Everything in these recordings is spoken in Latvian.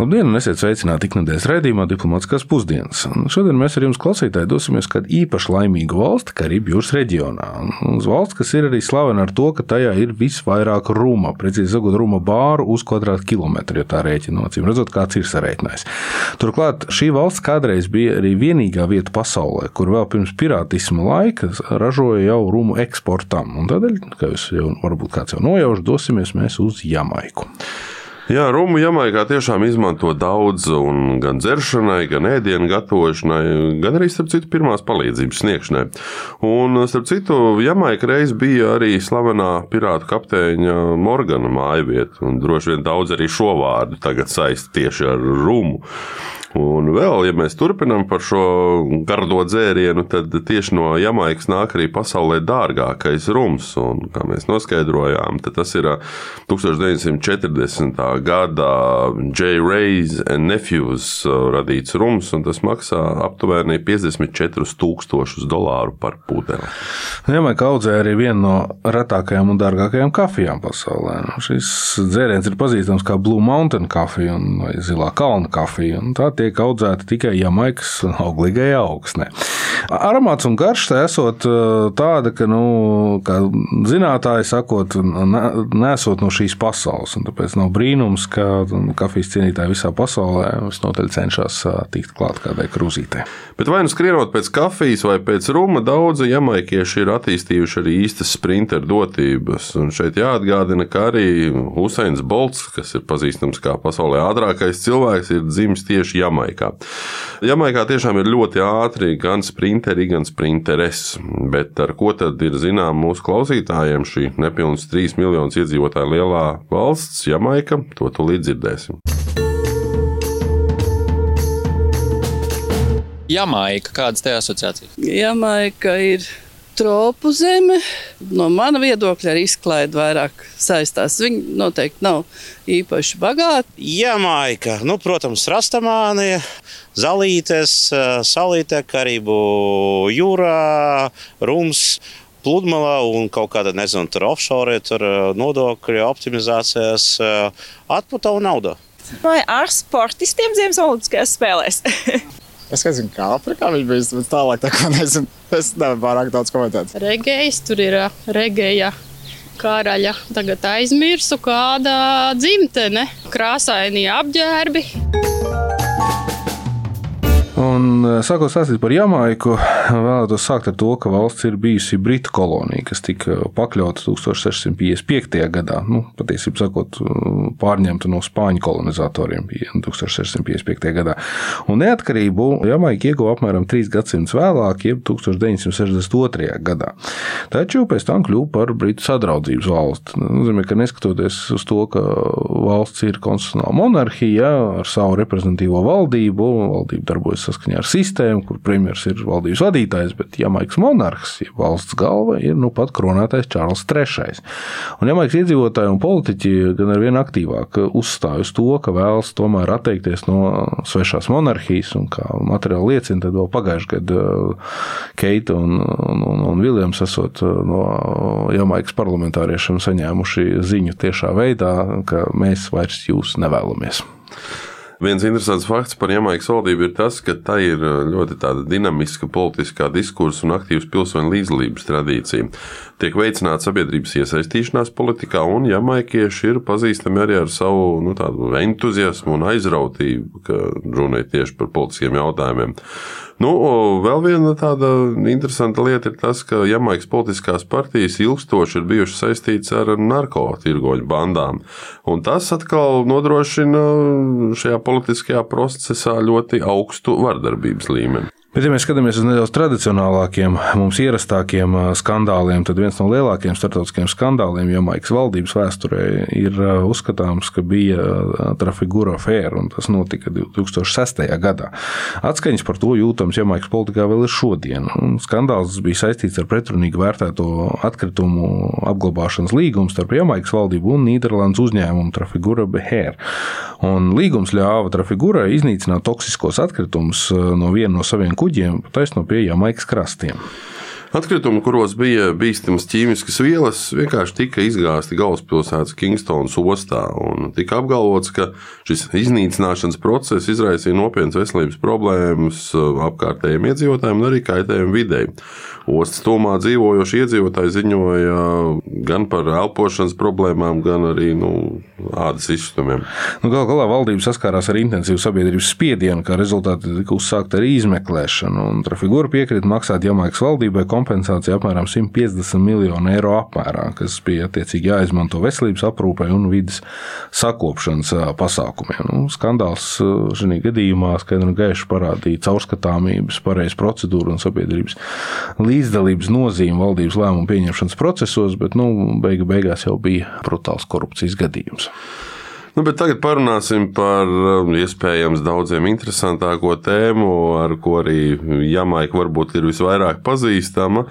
Labdien, un esiet sveicināti ikdienas raidījumā Diplomātiskās pusdienas. Un šodien mēs ar jums, klausītāji, dosimies kādu īpaši laimīgu valsti, Karību jūras reģionā. Uz valsts, kas ir arī slavena ar to, ka tajā ir visvairāk ruma, precīzi sakot, ruma bāru uz kvadrātkilometru, ja tā rēķina nocīm, redzot, kāds ir sarēķinājis. Turklāt šī valsts kādreiz bija arī vienīgā vieta pasaulē, kur vēl pirms pirātisma laika ražoja jau rumu eksportam. Un tādēļ, kā jūs jau varbūt kāds jau nojauš, dosimies mēs uz Jamaiku. Jā, Rumu Jamaikā tiešām izmanto daudz, gan dzeršanai, gan ēdienu gatavošanai, gan arī, starp citu, pirmās palīdzības sniegšanai. Un, starp citu, Jamaika reiz bija arī slavenā pirātu kapteiņa Morgana mājvieta, un droši vien daudz arī šo vārdu tagad saista tieši ar Rumu. Un vēl, ja mēs turpinām par šo gardo dzērienu, tad tieši no Jamaikas nāk arī pasaulē dārgākais rums. Un, kā mēs noskaidrojām, tas ir 1940. gada J. Rays and Nephews radīts rums, un tas maksā aptuveni 54,000 dolāru par pudeli. Jamaika audzē arī vienu no retākajām un dārgākajām kafijām pasaulē. Nu, šis dzēriens ir pazīstams kā Blue Mountain kafija vai Zilā kalna kafija tiek audzēta tikai Jamaikas auglīgajā augsnē. Aromāts un garš tā esot tāda, ka, nu, kā zinātāji sakot, nesot no šīs pasaules. Tāpēc nav brīnums, ka kafijas cienītāji visā pasaulē visnotaļ cenšas tikt klāt kādai krūzītei. Bet vai nu skrienot pēc kafijas vai pēc ruma, daudzi jamaikieši ir attīstījuši arī īstas sprinteru dotības. Un šeit jāatgādina, ka arī Huseins Bolts, kas ir pazīstams kā pasaulē ātrākais cilvēks, ir dzimis tieši Jamaikā. Jamaikā tiešām ir ļoti ātri gan sprinteri, gan sprinteres. Bet ar ko tad ir zinām mūsu klausītājiem šī nepilnīgs 3 miljonus iedzīvotāju lielā valsts, Jamaika, to tūlīt dzirdēsim. Jamaika, kādas te asociācijas? Jamaika ir tropu zeme. No mana viedokļa arī izklaide vairāk saistās. Viņi noteikti nav īpaši bagāti. Jamaika, nu, protams, rastamānija, zalītes, salīte, karību jūrā, rums. Pludmalā un kaut kāda, nezinu, tur offshore, tur nodokļu optimizācijas atpūta un nauda. Vai ar sportistiem Ziemassvētku spēlēs? Es nezinu, kā Afrikā viņš bija, bet tālāk tā kā nezinu. Es nevaru pārāk daudz komentēt. Regējs tur ir regēja karaļa. Tagad aizmirsu, kāda dzimtene, krāsaini apģērbi. Un, eh, sākot stāstīt par Jamaiku, vēlētos sākt ar to, ka valsts ir bijusi Britu kolonija, kas tika pakļauta 1655. gadā. Nu, patiesībā sakot, pārņemta no spāņu kolonizatoriem 1655. gadā. Un neatkarību Jamaika ieguva apmēram trīs gadsimtus vēlāk, jeb 1962. gadā. Taču pēc tam kļuva par Britu sadraudzības valsti. Tas nozīmē, ka neskatoties uz to, ka valsts ir konstitucionāla monarhija ar savu reprezentatīvo valdību, valdība darbojas saskaņā ar sistēmu, kur premjerministrs ir valdības vadītājs, bet Jamaikas monarhs, ja valsts galva, ir nu pat kronētais Čārls III. Un Jamaikas iedzīvotāji un politiķi gan ar vien aktīvāk uzstāj uz to, ka vēlas tomēr atteikties no svešās monarhijas, un kā materiāli liecina, tad vēl pagājušajā gadā uh, Keita un, un, un, un Viljams esot uh, no Jamaikas parlamentāriešiem saņēmuši ziņu tiešā veidā, ka mēs vairs jūs nevēlamies. Viens interesants fakts par Jamaikas valdību ir tas, ka tā ir uh, ļoti dinamiska politiskā diskursa un aktīvas pilsoņu līdzdalības tradīcija. Tiek veicināta sabiedrības iesaistīšanās politikā, un jamaikieši ir pazīstami arī ar savu nu, entuziasmu un aizrautību, ka runa ir tieši par politiskiem jautājumiem. Nu, vēl viena tāda interesanta lieta ir tas, ka Jamaikas politiskās partijas ilgstoši ir bijušas saistītas ar narkotiku bandām. Un tas atkal nodrošina šajā politiskajā procesā ļoti augstu vardarbības līmeni. Bet, ja mēs skatāmies uz nedaudz tradicionālākiem, mums ierastākiem skandāliem, tad viens no lielākajiem starptautiskiem skandāliem Jamaikas valdības vēsturē ir uzskatāms, ka bija Trafigura afēra, un tas notika 2006. gadā. Atskaņas par to jūtams Jamaikas politikā vēl ir šodien. Un skandāls bija saistīts ar pretrunīgi vērtēto atkritumu apglabāšanas līgumu starp Jamaikas valdību un Nīderlandes uzņēmumu Trafigura Beher. Un līgums ļāva Trafigurai iznīcināt toksiskos atkritumus no viena no saviem kuģiem taisno pie Jamaikas krastiem. Atkritumi, kuros bija bīstamas ķīmiskas vielas, vienkārši tika izgāzti galvaspilsētas Kingstonas ostā. Tika apgalvots, ka šis iznīcināšanas process izraisīja nopietnas veselības problēmas apkārtējiem iedzīvotājiem un arī kaitējumu videi. Ostas tomā dzīvojošie iedzīvotāji ziņoja gan par elpošanas problēmām, gan arī nu, ādas izstumiem. Nu, Galu galā valdība saskārās ar intensīvu sabiedrības spiedienu, kā rezultātā tika uzsākta arī izmeklēšana. Trafigūra piekrita maksāt Jamaikas valdībai kompensāciju apmēram 150 miljonu eiro apmērā, kas bija attiecīgi jāizmanto veselības aprūpei un vidas sakopšanas pasākumiem. Nu, skandāls šajā gadījumā skaidri un gaiši parādīja caurskatāmības, pareizu procedūru un sabiedrības līdzdalības nozīme valdības lēmumu pieņemšanas procesos, bet nu, beigu beigās jau bija brutāls korupcijas gadījums. Nu, tagad parunāsim par um, iespējams daudziem interesantāko tēmu, ar ko arī Jamaika varbūt ir visvairāk pazīstama.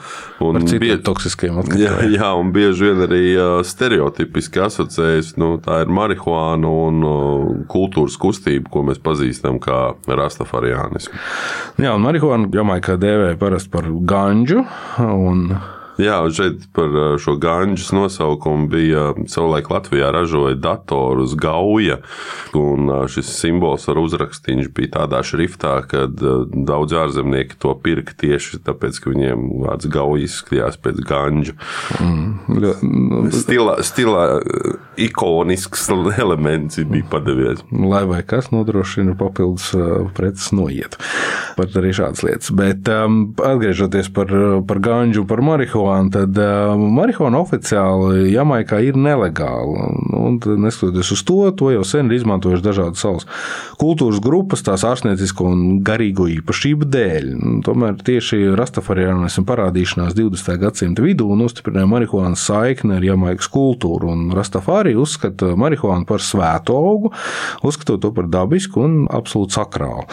Un bija toksiskiem atkritumiem. Jā, jā, un bieži vien arī stereotipiski asociējas. Nu, tā ir marihuāna un kultūras kustība, ko mēs pazīstam kā rastafariānismu. Jā, un marihuāna Jamaikā dēvē parasti par ganģu. Un Jā, un šeit par šo ganģas nosaukumu bija savulaik Latvijā ražoja datorus Gauja, un šis simbols ar uzrakstīņš bija tādā šriftā, ka daudz ārzemnieki to pirka tieši tāpēc, ka viņiem vārds Gauja izskatījās pēc ganģu. Mm. Stilā, stilā ikonisks elements bija padevies. Lai vai kas nodrošina papildus preces noiet. Pat arī šādas lietas. Bet um, atgriežoties par, par ganģu par marihuānu, marihuānu, tad uh, marihuāna oficiāli Jamaikā ir nelegāla. Un, neskatoties uz to, to jau sen ir izmantojuši dažādas savas kultūras grupas, tās ārstniecisko un garīgo īpašību dēļ. Tomēr tieši rastafariānismu parādīšanās 20. gadsimta vidū nostiprināja marihuānas saikni ar Jamaikas kultūru. Un rastafari uzskata marihuānu par svētu augu, uzskatot to par dabisku un absolūti sakrālu.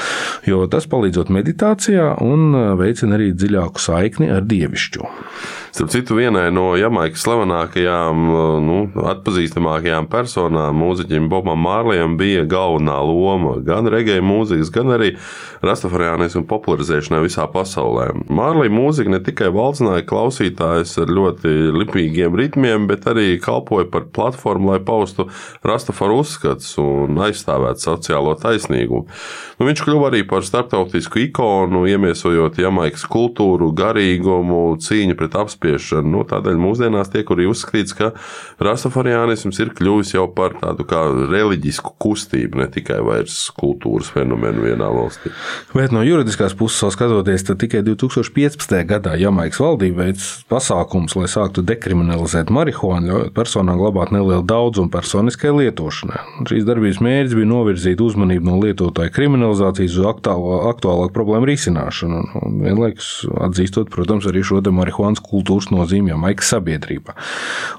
Jo tas palīdzot meditācijā un veicina arī dziļāku saikni ar dievišķo. Starp citu, vienai no Jamaikas slavenākajām, nu, atpazīstamākajām personām, mūziķim Bobam Mārlijam, bija galvenā loma gan regēju mūzikas, gan arī rastafariānismu popularizēšanai visā pasaulē. Mārlija mūzika ne tikai valdzināja klausītājus ar ļoti lipīgiem ritmiem, bet arī kalpoja par platformu, lai paustu rastafaru uzskats un aizstāvētu sociālo taisnīgumu. Nu, viņš kļuva arī par starptautisku ikonu, iemiesojot Jamaikas kultūru, garīgumu, cīņu pret apspiešanu apspiešanu. Nu, tādēļ mūsdienās tiek arī uzskatīts, ka rastafariānisms ir kļuvis jau par tādu kā reliģisku kustību, ne tikai vairs kultūras fenomenu vienā valstī. Bet no juridiskās puses skatoties, tad tikai 2015. gadā Jamaikas valdība veids pasākums, lai sāktu dekriminalizēt marihuānu, ļaujot personām glabāt nelielu daudzumu personiskai lietošanai. Šīs darbības mērķis bija novirzīt uzmanību no lietotāja kriminalizācijas uz aktuālāku problēmu risināšanu, un vienlaikus atzīstot, protams, arī šo marihuānas kultūru kultūras nozīme Jamaikas sabiedrībā.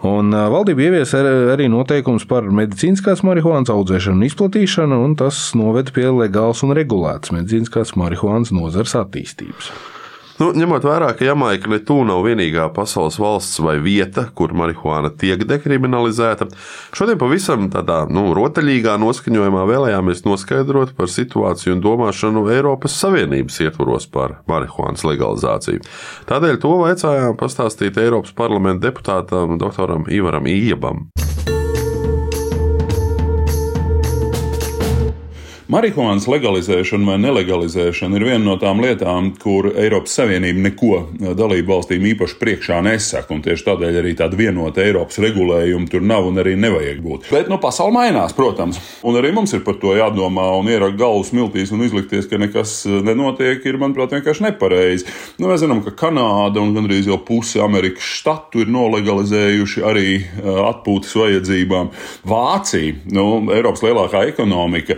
Un valdība ievies arī noteikums par medicīniskās marihuānas audzēšanu un izplatīšanu, un tas noved pie legālas un regulētas medicīniskās marihuānas nozares attīstības. Nu, ņemot vērā, ka Jamaika ne tūlīt nav vienīgā pasaules valsts vai vieta, kur marihuāna tiek dekriminalizēta, šodien pavisam tādā nu, rotaļīgā noskaņojumā vēlējāmies noskaidrot par situāciju un domāšanu Eiropas Savienības ietvaros par marihuānas legalizāciju. Tādēļ to vaicājām pastāstīt Eiropas parlamenta deputātam Dr. Ivaram Iebam. Marihuānas legalizēšana vai nelegalizēšana ir viena no tām lietām, kur Eiropas Savienība neko dalību valstīm īpaši priekšā nesaka. Tieši tādēļ arī tāda vienota Eiropas regulējuma tur nav un arī nevajag būt. Bet nu, pasaule mainās, protams. Un arī mums ir par to jādomā un ierakt galvu smiltīs un izlikties, ka nekas nenotiek, ir, manuprāt, vienkārši nepareizi. Nu, mēs zinām, ka Kanāda un gandrīz jau puse Amerikas štatu ir nolegalizējuši arī atpūtas vajadzībām. Vācija, nu, Eiropas lielākā ekonomika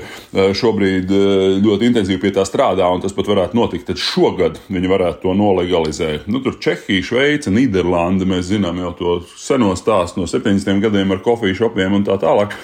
šobrīd eh, ļoti intensīvi pie tā strādā, un tas pat varētu notikt. Tad šogad viņi varētu to nolegalizēt. Nu, tur Čehija, Šveice, Nīderlanda, mēs zinām jau to seno stāstu no 70 gadiem ar kofiju šopiem un tā tālāk.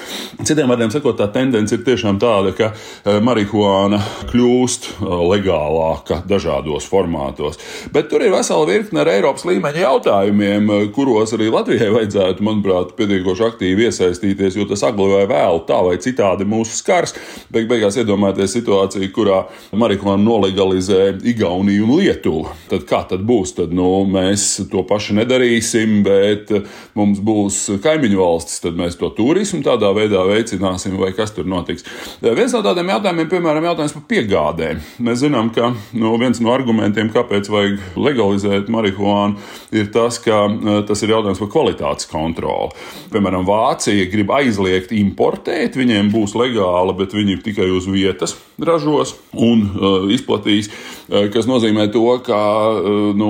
Citiem vārdiem sakot, tā tendence ir tiešām tāda, ka eh, marihuāna kļūst eh, legālāka dažādos formātos. Bet tur ir vesela virkne ar Eiropas līmeņa jautājumiem, kuros arī Latvijai vajadzētu, manuprāt, pietiekoši aktīvi iesaistīties, jo tas agli vai vēl tā vai citādi mūsu skars. Beig beigās iedomājieties situāciju, kurā marihuānu nolegalizē Igauniju un Lietuvu. Tad kā tad būs? Tad, nu, mēs to paši nedarīsim, bet mums būs kaimiņu valstis, tad mēs to turismu tādā veidā veicināsim, vai kas tur notiks. Viens no tādiem jautājumiem, piemēram, jautājums par piegādēm. Mēs zinām, ka nu, viens no argumentiem, kāpēc vajag legalizēt marihuānu, ir tas, ka tas ir jautājums par kvalitātes kontroli. Piemēram, Vācija grib aizliegt importēt, viņiem būs legāla, bet viņi tikai uz vietas ražos un uh, izplatīs, uh, kas nozīmē to, ka uh, nu,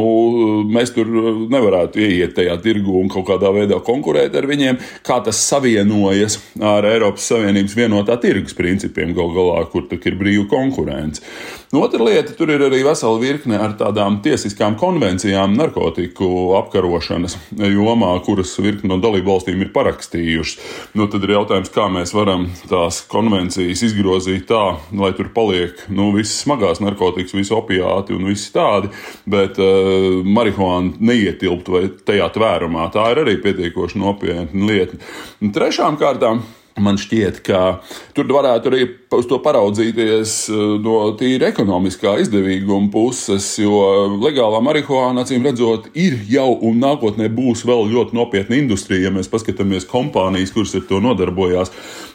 mēs tur nevarētu ieiet tajā tirgu un kaut kādā veidā konkurēt ar viņiem, kā tas savienojas ar Eiropas Savienības vienotā tirgus principiem gal galā, kur ir brīva konkurence. Nu, otra lieta, tur ir arī vesela virkne ar tādām tiesiskām konvencijām narkotiku apkarošanas jomā, kuras virkne no dalību valstīm ir parakstījušas. Nu, tad ir jautājums, kā mēs varam tās konvencijas izgrozīt tā, lai tur paliek nu, visas smagās narkotikas, visi opiāti un visi tādi, bet uh, marihuāna neietilpt vai tajā tvērumā. Tā ir arī pietiekoši nopietna lieta. Un trešām kārtām. Man šķiet, ka tur varētu arī uz to paraudzīties eh, no tīra ekonomiskā izdevīguma puses, jo legālā marihuāna, acīm redzot, ir jau un nākotnē būs vēl ļoti nopietna industrija. Ja mēs paskatāmies kompānijas, kuras ar to nodarbojās,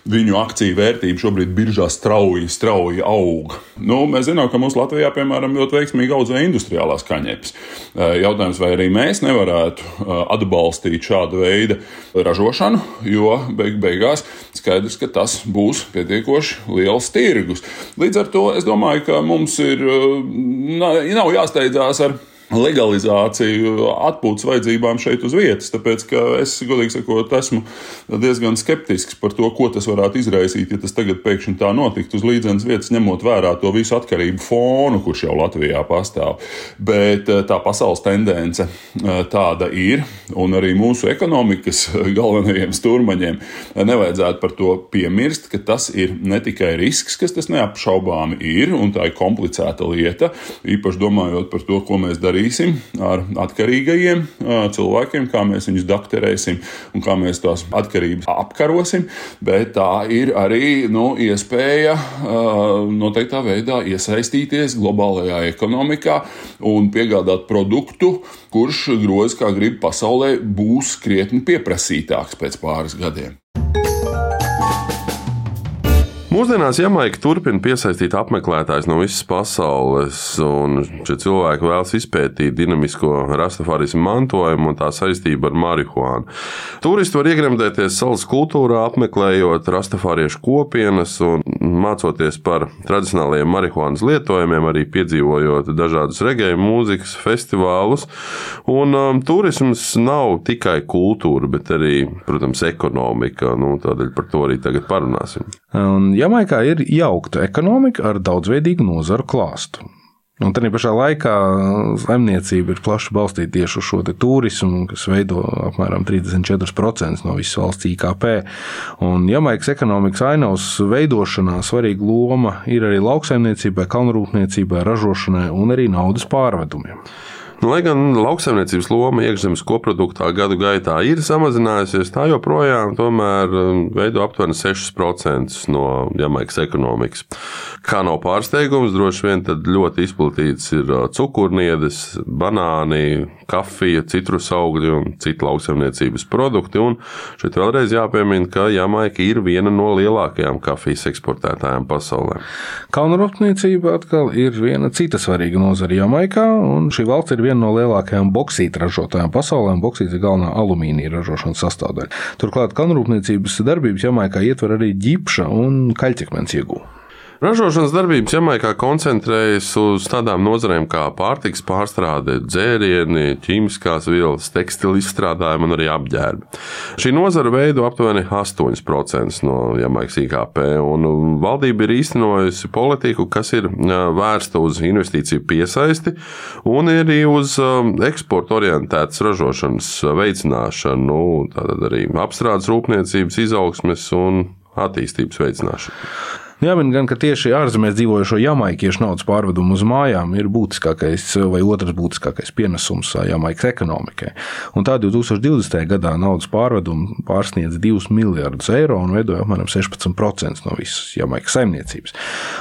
viņu akciju vērtība šobrīd biržā strauji, strauji aug. Nu, mēs zinām, ka mums Latvijā, piemēram, ļoti veiksmīgi audzē industriālās kaņepes. Eh, jautājums, vai arī mēs nevarētu eh, atbalstīt šādu veidu ražošanu, jo beig beigās skaidrs, ka tas būs pietiekoši liels tirgus. Līdz ar to es domāju, ka mums ir eh, nav jāsteidzās ar legalizāciju atpūtas vajadzībām šeit uz vietas. Tāpēc es, godīgi sakot, esmu diezgan skeptisks par to, ko tas varētu izraisīt, ja tas tagad pēkšņi tā notiktu uz līdzenas vietas, ņemot vērā to visu atkarību fonu, kurš jau Latvijā pastāv. Bet eh, tā pasaules tendence eh, tāda ir, un arī mūsu ekonomikas galvenajiem stūrmaņiem nevajadzētu par to piemirst, ka tas ir ne tikai risks, kas tas neapšaubāmi ir, un tā ir komplicēta lieta, īpaši domājot par to, ko mēs darīsim darīsim ar atkarīgajiem cilvēkiem, kā mēs viņus dakterēsim un kā mēs tās atkarības apkarosim. Bet tā ir arī nu, iespēja noteiktā veidā iesaistīties globālajā ekonomikā un piegādāt produktu, kurš grozi kā grib pasaulē būs krietni pieprasītāks pēc pāris gadiem. Mūsdienās Jamaika turpina piesaistīt apmeklētājus no visas pasaules, un šie cilvēki vēlas izpētīt dinamisko rastafarismu mantojumu un tā saistību ar marihuānu. Turisti var iegremdēties salas kultūrā, apmeklējot rastafariešu kopienas un mācoties par tradicionālajiem marihuānas lietojumiem, arī piedzīvojot dažādus regēju mūzikas festivālus. Un um, turisms nav tikai kultūra, bet arī, protams, ekonomika. Nu, tādēļ par to arī tagad parunāsim. Un Jamaikā ir jaukta ekonomika ar daudzveidīgu nozaru klāstu. Un tā pašā laikā saimniecība ir plaši balstīta tieši uz šo turismu, kas veido apmēram 34% no visas valsts IKP. Un Jamaikas ekonomikas ainavas veidošanā svarīga loma ir arī lauksaimniecībai, kalnrūpniecībai, ražošanai un arī naudas pārvedumiem. Nu, lai gan lauksaimniecības loma iekšzemes koproduktā gadu gaitā ir samazinājusies, tā joprojām um, veido aptuveni 6% no Jamaikas ekonomikas. Kā nav pārsteigums, droši vien ļoti izplatīts ir uh, cukurniedes, banāni, kafija, citrus augļi un citi lauksaimniecības produkti. Un šeit vēlreiz jāpiemina, ka Jamaika ir viena no lielākajām kafijas eksportētājām pasaulē. Kalnrūpniecība atkal ir viena cita svarīga nozara Jamaikā, un šī valsts ir viena viena no lielākajām boksīta ražotājām pasaulē, un boksīts ir galvenā alumīnija ražošanas sastāvdaļa. Turklāt kalnrūpniecības darbības Jamaikā ietver arī ģipša un kaļķekmens iegūšanu. Ražošanas darbības Jamaikā koncentrējas uz tādām nozarēm kā pārtiks pārstrāde, dzērieni, ķīmiskās vielas, tekstilu izstrādājumi un arī apģērbi. Šī nozara veido aptuveni 8% no Jamaikas IKP, un valdība ir īstenojusi politiku, kas ir vērsta uz investīciju piesaisti un arī uz eksporta orientētas ražošanas veicināšanu, tātad arī apstrādes rūpniecības izaugsmes un attīstības veicināšanu. Jāmin gan, ka tieši ārzemēs dzīvojošo jamaikiešu naudas pārvedumu uz mājām ir būtiskākais vai otrs būtiskākais pienesums Jamaikas ekonomikai. Un tā 2020. gadā naudas pārvedumi pārsniedz 2 miljardus eiro un veidoja apmēram 16% no visas Jamaikas saimniecības.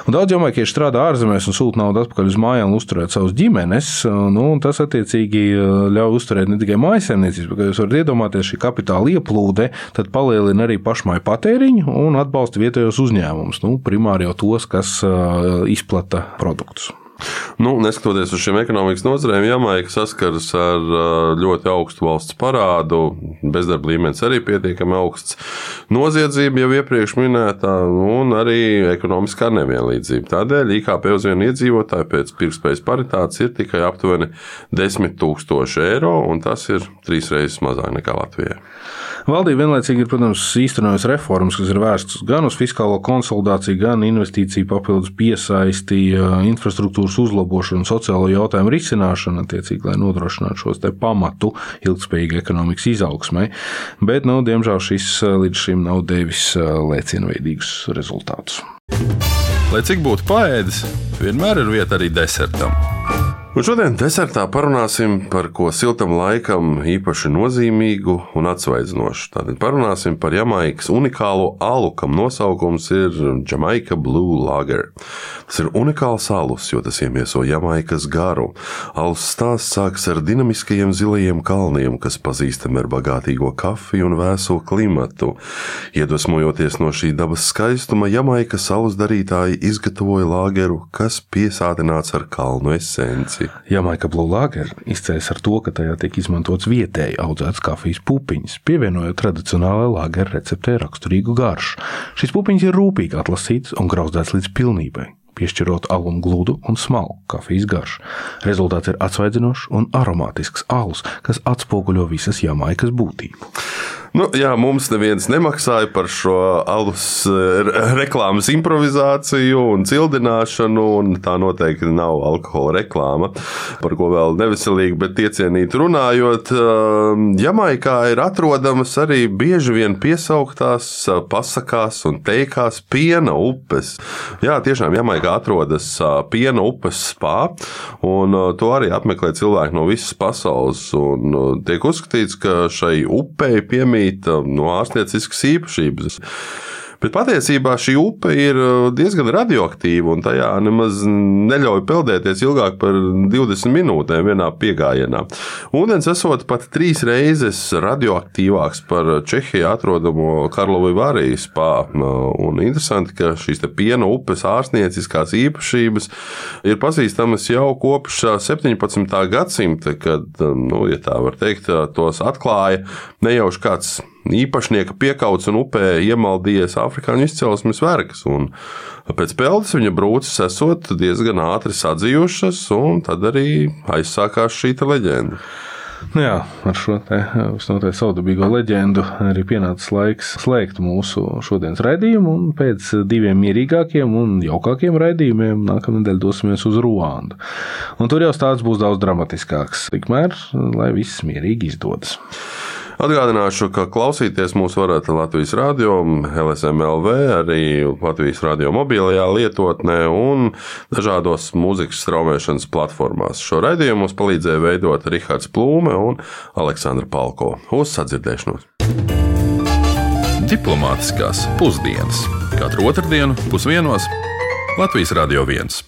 Un daudz jamaikiešu strādā ārzemēs un sūta naudu atpakaļ uz mājām, uzturēt savus ģimenes. Nu, tas attiecīgi ļauj uzturēt ne tikai mājasemniecības, bet, kā jūs varat iedomāties, šī kapitāla ieplūde palielina arī pašmāju patēriņu un atbalsta vietējos uzņēmumus. Nu, primāri jau tos, kas izplata produktus. Nu, neskatoties uz šiem ekonomikas nozarēm, Jamaika saskaras ar ļoti augstu valsts parādu, bezdarba līmenis arī pietiekami augsts, noziedzība jau iepriekš minētā, un arī ekonomiskā nevienlīdzība. Tādēļ IKP uz vienu iedzīvotāju pēc pirktspējas paritātes ir tikai aptuveni 10 000 eiro, un tas ir trīs reizes mazāk nekā Latvijai. Valdība vienlaicīgi ir, protams, īstenojusi reformas, kas ir vērstas gan uz fiskālo konsolidāciju, gan investīciju papildus piesaisti, infrastruktūras uzlabošanu, sociālo jautājumu risināšanu, attiecīgi, lai nodrošinātu šos pamatu ilgspējīgai ekonomikas izaugsmai. Bet, nu, diemžēl šis līdz šim nav devis lēcienveidīgus rezultātus. Lai cik būtu paēdis, vienmēr ir vieta arī desertam. Un šodien desertā parunāsim par ko siltam laikam īpaši nozīmīgu un atsvaidzinošu. Tātad parunāsim par Jamaikas unikālo alu, kam nosaukums ir Jamaica Blue Lager. Tas ir unikāls alus, jo tas iemieso Jamaikas garu. Alus stāsts sākas ar dinamiskajiem zilajiem kalniem, kas pazīstami ar bagātīgo kafiju un vēso klimatu. Iedvesmojoties no šī dabas skaistuma, Jamaikas alus darītāji izgatavoja lageru, kas piesātināts ar kalnu esenci. Jamaika Blue Lager izceļas ar to, ka tajā tiek izmantots vietēji audzēts kafijas pupiņas, pievienojot tradicionālajai lāgera receptei raksturīgu garšu. Šīs pupiņas ir rūpīgi atlasītas un grauzdētas līdz pilnībai piešķirot alum gludu un smalku kafijas garšu. Rezultāts ir atsvaidzinošs un aromātisks alus, kas atspoguļo visas jamaikas būtību. Nu, jā, mums neviens nemaksāja par šo alus reklāmas improvizāciju un cildināšanu, un tā noteikti nav alkohola reklāma, par ko vēl neveselīgi, bet iecienīt runājot. Jamaikā ir atrodamas arī bieži vien piesauktās pasakās un teikās piena upes. Jā, tiešām Jamaikā atrodas piena upes spā, un to arī apmeklē cilvēki no visas pasaules, un tiek uzskatīts, ka šai upei piemīt pelnīt no ārstnieciskas īpašības. Bet patiesībā šī upe ir diezgan radioaktīva, un tajā nemaz neļauj peldēties ilgāk par 20 minūtēm vienā piegājienā. Ūdens esot pat trīs reizes radioaktīvāks par Čehijā atrodamo Karlovu Vārijas spā. Un interesanti, ka šīs piena upes ārstnieciskās īpašības ir pazīstamas jau kopš 17. gadsimta, kad, nu, ja tā var teikt, tos atklāja nejauši kāds īpašnieka piekauts un upē iemaldījies afrikāņu izcelsmes vergas. Pēc peldes viņa brūces esot diezgan ātri sadzījušas, un tad arī aizsākās šī leģenda. Nu jā, ar šo visnotaļ saudabīgo leģendu arī pienācis laiks slēgt mūsu šodienas raidījumu, pēc diviem mierīgākiem un jaukākiem raidījumiem nākamā nedēļa dosimies uz Ruandu. Un tur jau stāsts būs daudz dramatiskāks, tikmēr, lai viss mierīgi izdodas. Atgādināšu, ka klausīties mūs varat Latvijas Rādio, LSMLV, arī Latvijas Rādio mobilajā lietotnē un dažādos mūzikas straumēšanas platformās. Šo raidījumu mums palīdzēja veidot Rihards Plūme un Aleksandra Palko. Uz sadzirdēšanos! Diplomātiskās pusdienas katru otrdienu pusdienos Latvijas Rādio 1.